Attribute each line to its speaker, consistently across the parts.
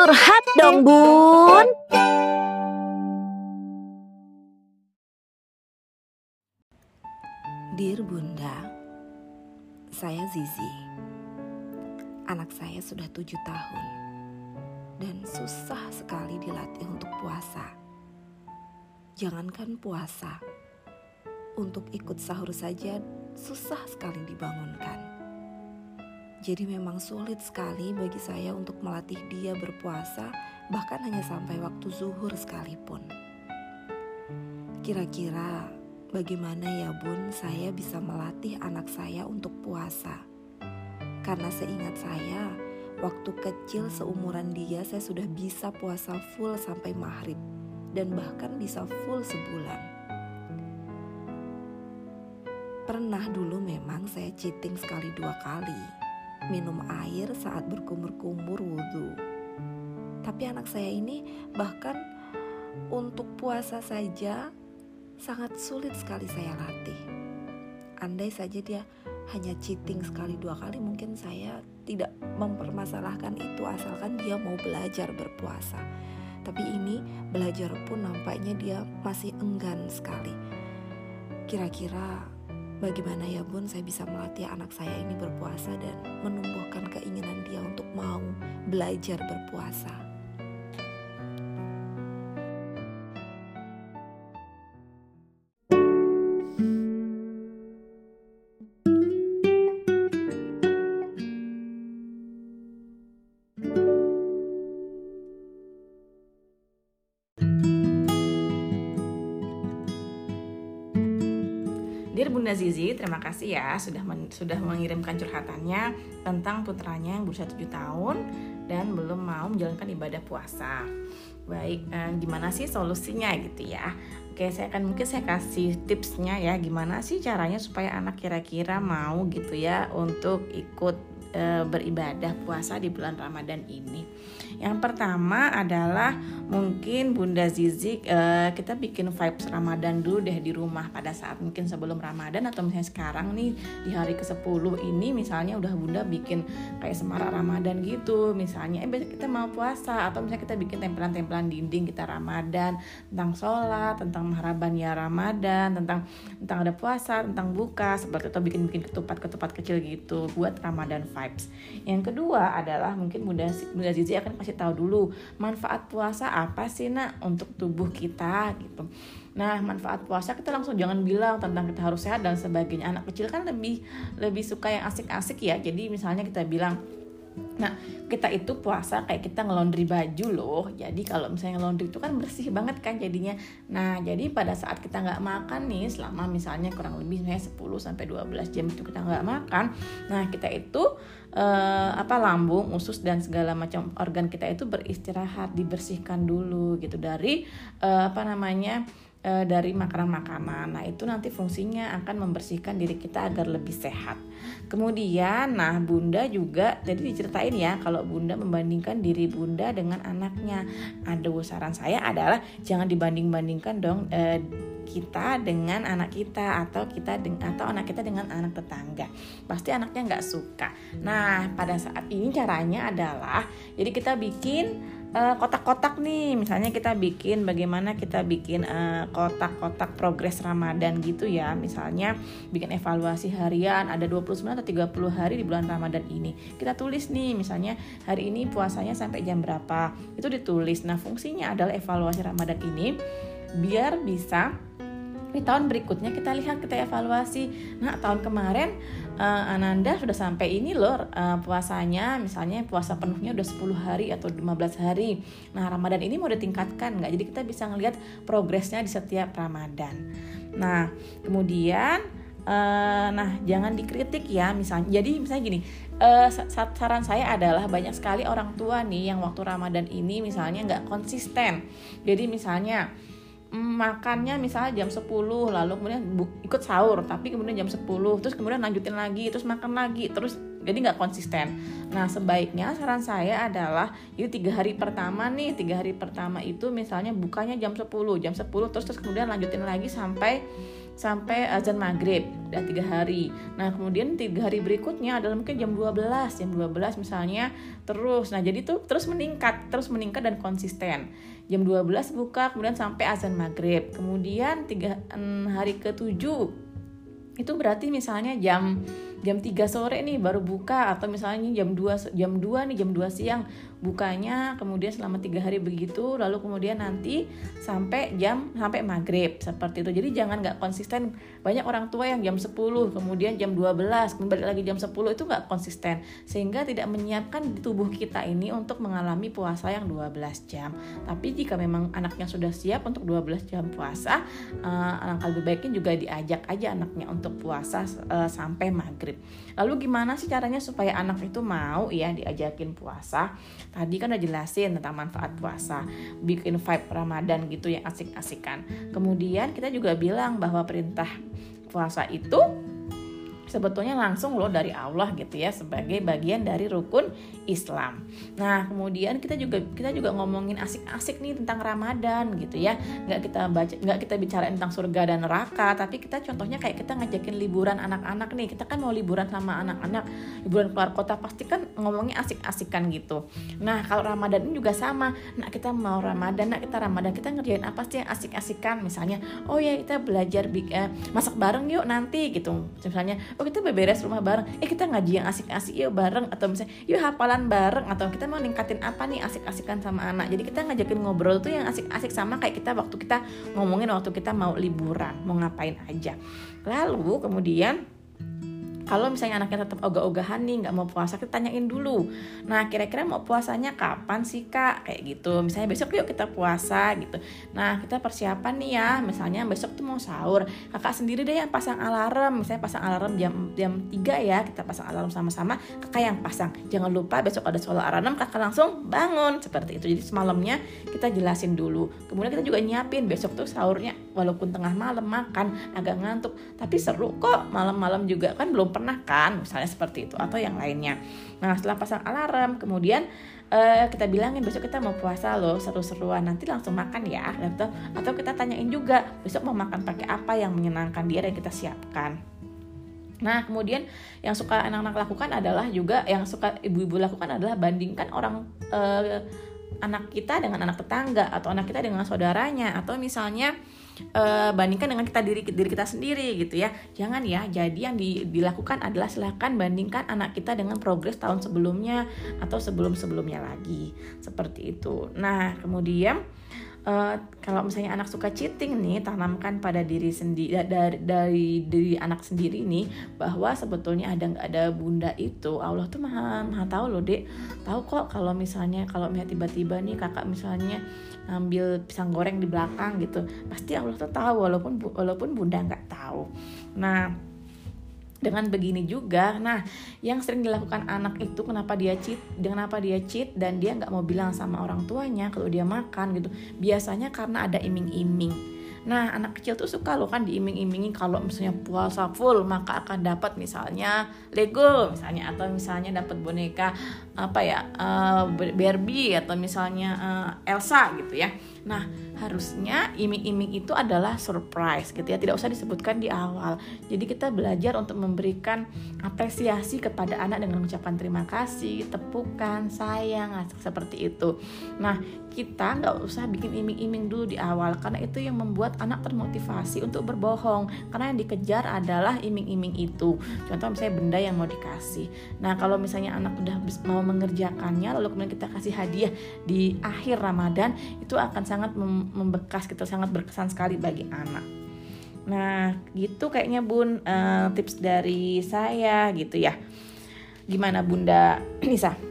Speaker 1: Curhat dong bun.
Speaker 2: Dear Bunda Saya Zizi. Anak saya sudah tujuh tahun Dan susah sekali dilatih untuk puasa. Jangankan puasa Untuk ikut sahur saja susah sekali dibangunkan Jadi memang sulit sekali bagi saya untuk melatih dia berpuasa Bahkan hanya sampai waktu zuhur sekalipun Kira-kira Bagaimana ya bun saya bisa melatih anak saya untuk puasa? Karena seingat saya, waktu kecil seumuran dia saya sudah bisa puasa full sampai maghrib dan bahkan bisa full sebulan. Pernah dulu memang saya cheating sekali dua kali, minum air saat berkumur-kumur wudhu. Tapi anak saya ini bahkan untuk puasa saja sangat sulit sekali saya latih. Andai saja dia hanya cheating sekali dua kali, mungkin saya tidak mempermasalahkan itu asalkan dia mau belajar berpuasa. Tapi ini belajar pun nampaknya dia masih enggan sekali. Kira-kira bagaimana ya bun saya bisa melatih anak saya ini berpuasa dan menumbuhkan keinginan dia untuk mau belajar berpuasa.
Speaker 3: Dear Bunda Zizi, terima kasih ya sudah men, sudah mengirimkan curhatannya tentang putranya yang berusia 7 tahun dan belum mau menjalankan ibadah puasa. Baik, eh, gimana sih solusinya gitu ya? Oke, saya akan mungkin saya kasih tipsnya ya gimana sih caranya supaya anak kira-kira mau gitu ya untuk ikut e, beribadah puasa di bulan Ramadan ini. Yang pertama adalah mungkin Bunda Zizi e, kita bikin vibes Ramadan dulu deh di rumah pada saat mungkin sebelum Ramadan atau misalnya sekarang nih di hari ke-10 ini misalnya udah Bunda bikin kayak semarak Ramadan gitu. Misalnya eh besok kita mau puasa atau misalnya kita bikin tempelan-tempelan dinding kita Ramadan tentang sholat, tentang mahraban ya Ramadan, tentang tentang ada puasa, tentang buka seperti itu bikin-bikin ketupat-ketupat kecil gitu buat Ramadan vibes. Yang kedua adalah mungkin Bunda Bunda Zizi akan kasih tahu dulu manfaat puasa apa sih nak untuk tubuh kita gitu. Nah, manfaat puasa kita langsung jangan bilang tentang kita harus sehat dan sebagainya. Anak kecil kan lebih lebih suka yang asik-asik ya. Jadi misalnya kita bilang Nah, kita itu puasa kayak kita ngelondri baju loh. Jadi kalau misalnya ngelondri itu kan bersih banget kan jadinya. Nah, jadi pada saat kita nggak makan nih selama misalnya kurang lebih misalnya 10 sampai 12 jam itu kita nggak makan. Nah, kita itu eh, apa lambung, usus dan segala macam organ kita itu beristirahat, dibersihkan dulu gitu dari eh, apa namanya? e, dari makanan-makanan. Nah, itu nanti fungsinya akan membersihkan diri kita agar lebih sehat. Kemudian, nah Bunda juga jadi diceritain ya kalau Bunda membandingkan diri Bunda dengan anaknya. Ada saran saya adalah jangan dibanding-bandingkan dong kita dengan anak kita atau kita atau anak kita dengan anak tetangga. Pasti anaknya nggak suka. Nah, pada saat ini caranya adalah jadi kita bikin Eh, kotak-kotak uh, nih. Misalnya kita bikin bagaimana kita bikin uh, kotak-kotak progres Ramadan gitu ya. Misalnya bikin evaluasi harian ada 29 atau 30 hari di bulan Ramadan ini. Kita tulis nih misalnya hari ini puasanya sampai jam berapa. Itu ditulis. Nah fungsinya adalah evaluasi Ramadan ini biar bisa di tahun berikutnya kita lihat kita evaluasi. Nah tahun kemarin uh, Ananda sudah sampai ini loh uh, puasanya. Misalnya puasa penuhnya udah 10 hari atau 15 hari. Nah Ramadan ini mau ditingkatkan nggak? Jadi kita bisa ngelihat progresnya di setiap Ramadan. Nah kemudian uh, nah jangan dikritik ya. Misalnya jadi misalnya gini uh, saran saya adalah banyak sekali orang tua nih yang waktu Ramadan ini misalnya nggak konsisten. Jadi misalnya makannya misalnya jam 10 lalu kemudian ikut sahur tapi kemudian jam 10 terus kemudian lanjutin lagi terus makan lagi terus jadi nggak konsisten nah sebaiknya saran saya adalah itu tiga hari pertama nih tiga hari pertama itu misalnya bukanya jam 10 jam 10 terus terus kemudian lanjutin lagi sampai sampai azan maghrib dan tiga hari. Nah kemudian tiga hari berikutnya adalah mungkin jam 12 jam 12 misalnya terus. Nah jadi tuh terus meningkat terus meningkat dan konsisten. Jam 12 buka kemudian sampai azan maghrib. Kemudian tiga hari ketujuh itu berarti misalnya jam jam 3 sore nih baru buka atau misalnya jam 2 jam 2 nih jam 2 siang bukanya kemudian selama tiga hari begitu lalu kemudian nanti sampai jam sampai maghrib seperti itu. Jadi jangan nggak konsisten. Banyak orang tua yang jam 10 kemudian jam 12 kembali lagi jam 10 itu nggak konsisten. Sehingga tidak menyiapkan tubuh kita ini untuk mengalami puasa yang 12 jam. Tapi jika memang anaknya sudah siap untuk 12 jam puasa uh, alangkah lebih baiknya juga diajak aja anaknya untuk puasa uh, sampai maghrib. Lalu gimana sih caranya supaya anak itu mau ya diajakin puasa Tadi kan udah jelasin tentang manfaat puasa, bikin vibe Ramadan gitu yang asik-asikan. Kemudian kita juga bilang bahwa perintah puasa itu sebetulnya langsung loh dari Allah gitu ya sebagai bagian dari rukun Islam. Nah kemudian kita juga kita juga ngomongin asik-asik nih tentang Ramadan gitu ya. Nggak kita baca nggak kita bicara tentang surga dan neraka, tapi kita contohnya kayak kita ngajakin liburan anak-anak nih. Kita kan mau liburan sama anak-anak, liburan keluar kota pasti kan ngomongnya asik-asikan gitu. Nah kalau Ramadan ini juga sama. Nah kita mau Ramadan, nah kita Ramadan kita ngerjain apa sih yang asik-asikan? Misalnya, oh ya kita belajar eh, masak bareng yuk nanti gitu. Misalnya oh kita beberes rumah bareng. Eh kita ngaji yang asik-asik yuk bareng. Atau misalnya yuk hafalan bareng. Atau kita mau ningkatin apa nih asik-asikan sama anak. Jadi kita ngajakin ngobrol tuh yang asik-asik sama kayak kita waktu kita ngomongin waktu kita mau liburan mau ngapain aja. Lalu kemudian kalau misalnya anaknya tetap ogah-ogahan nih nggak mau puasa kita tanyain dulu. Nah kira-kira mau puasanya kapan sih kak? Kayak gitu. Misalnya besok yuk kita puasa gitu. Nah kita persiapan nih ya. Misalnya besok tuh mau sahur. Kakak sendiri deh yang pasang alarm. Misalnya pasang alarm jam jam 3 ya kita pasang alarm sama-sama kakak yang pasang. Jangan lupa besok ada soal alarm kakak langsung bangun. Seperti itu. Jadi semalamnya kita jelasin dulu. Kemudian kita juga nyiapin besok tuh sahurnya walaupun tengah malam makan agak ngantuk. Tapi seru kok malam-malam juga kan belum pernah kan misalnya seperti itu atau yang lainnya. Nah setelah pasang alarm kemudian uh, kita bilangin besok kita mau puasa loh seru-seruan. Nanti langsung makan ya atau atau kita tanyain juga besok mau makan pakai apa yang menyenangkan dia dan kita siapkan? Nah, kemudian yang suka anak-anak lakukan adalah juga yang suka ibu-ibu lakukan adalah bandingkan orang uh, anak kita dengan anak tetangga atau anak kita dengan saudaranya. Atau misalnya uh, bandingkan dengan kita diri diri kita sendiri gitu ya. Jangan ya jadi yang di, dilakukan adalah silahkan bandingkan anak kita dengan progres tahun sebelumnya atau sebelum sebelumnya lagi. Seperti itu. Nah kemudian uh, kalau misalnya anak suka cheating nih tanamkan pada diri sendiri dari dari diri anak sendiri nih bahwa sebetulnya ada nggak ada bunda itu. Allah tuh maha maha tahu loh dek. Tahu kok kalau misalnya kalau misalnya tiba-tiba nih kakak misalnya ngambil pisang goreng di belakang gitu. Pasti Allah tuh tahu walaupun walaupun bunda nggak tahu. Nah dengan begini juga nah yang sering dilakukan anak itu kenapa dia cheat kenapa dia cheat dan dia nggak mau bilang sama orang tuanya kalau dia makan gitu. Biasanya karena ada iming-iming. Nah, anak kecil tuh suka loh kan diiming-imingi kalau misalnya puasa full maka akan dapat misalnya Lego misalnya atau misalnya dapat boneka apa ya uh, Barbie atau misalnya uh, Elsa gitu ya. Nah, harusnya iming-iming itu adalah surprise gitu ya tidak usah disebutkan di awal. Jadi kita belajar untuk memberikan apresiasi kepada anak dengan mengucapkan terima kasih tepukan sayang seperti itu. Nah kita nggak usah bikin iming-iming dulu di awal karena itu yang membuat anak termotivasi untuk berbohong. Karena yang dikejar adalah iming-iming itu. Contoh misalnya benda yang mau dikasih. Nah kalau misalnya anak udah mau mengerjakannya lalu kemudian kita kasih hadiah di akhir Ramadan itu akan sangat membekas gitu sangat berkesan sekali bagi anak. Nah gitu kayaknya bun uh, tips dari saya gitu ya. Gimana bunda Nisa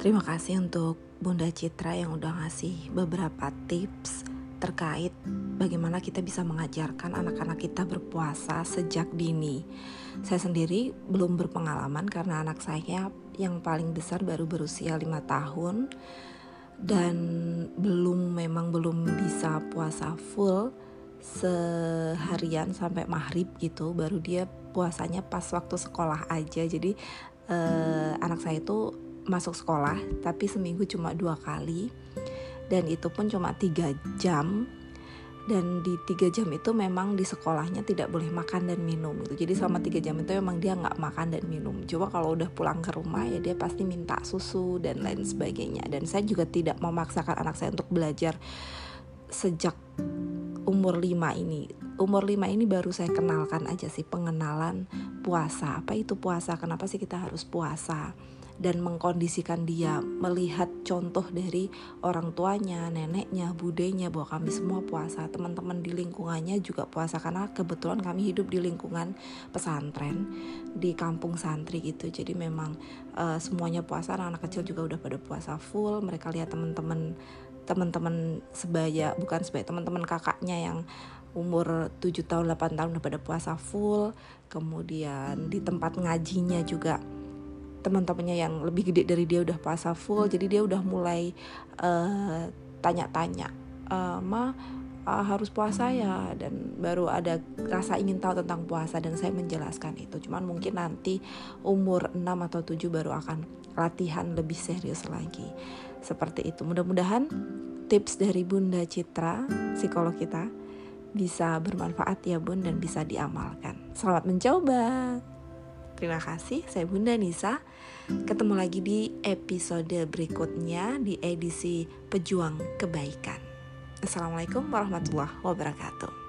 Speaker 2: Terima kasih untuk Bunda Citra yang udah ngasih beberapa tips terkait bagaimana kita bisa mengajarkan anak-anak kita berpuasa sejak dini. Saya sendiri belum berpengalaman karena anak saya yang paling besar baru berusia lima tahun dan belum memang belum bisa puasa full seharian sampai maghrib gitu baru dia puasanya pas waktu sekolah aja jadi eh, anak saya itu masuk sekolah tapi seminggu cuma dua kali. Dan itu pun cuma tiga jam. Dan di tiga jam itu memang di sekolahnya tidak boleh makan dan minum gitu. Jadi selama tiga jam itu memang dia nggak makan dan minum. Coba kalau udah pulang ke rumah ya dia pasti minta susu dan lain sebagainya. Dan saya juga tidak memaksakan anak saya untuk belajar sejak umur lima ini. Umur lima ini baru saya kenalkan aja sih pengenalan puasa. Apa itu puasa? Kenapa sih kita harus puasa dan mengkondisikan dia melihat contoh dari orang tuanya, neneknya, budenya bahwa kami semua puasa. Teman-teman di lingkungannya juga puasa karena kebetulan kami hidup di lingkungan pesantren di kampung santri gitu. Jadi memang uh, semuanya puasa, anak-anak kecil juga udah pada puasa full. Mereka lihat teman-teman teman-teman sebaya bukan sebaya teman-teman kakaknya yang umur 7 tahun 8 tahun udah pada puasa full kemudian di tempat ngajinya juga teman-temannya yang lebih gede dari dia udah puasa full jadi dia udah mulai uh, tanya-tanya uh, ma uh, harus puasa ya? Dan baru ada rasa ingin tahu tentang puasa dan saya menjelaskan itu. Cuman mungkin nanti umur 6 atau 7 baru akan latihan lebih serius lagi. Seperti itu. Mudah-mudahan tips dari Bunda Citra psikolog kita bisa bermanfaat ya bun dan bisa diamalkan. Selamat mencoba Terima kasih, saya Bunda Nisa. Ketemu lagi di episode berikutnya di edisi Pejuang Kebaikan. Assalamualaikum warahmatullahi wabarakatuh.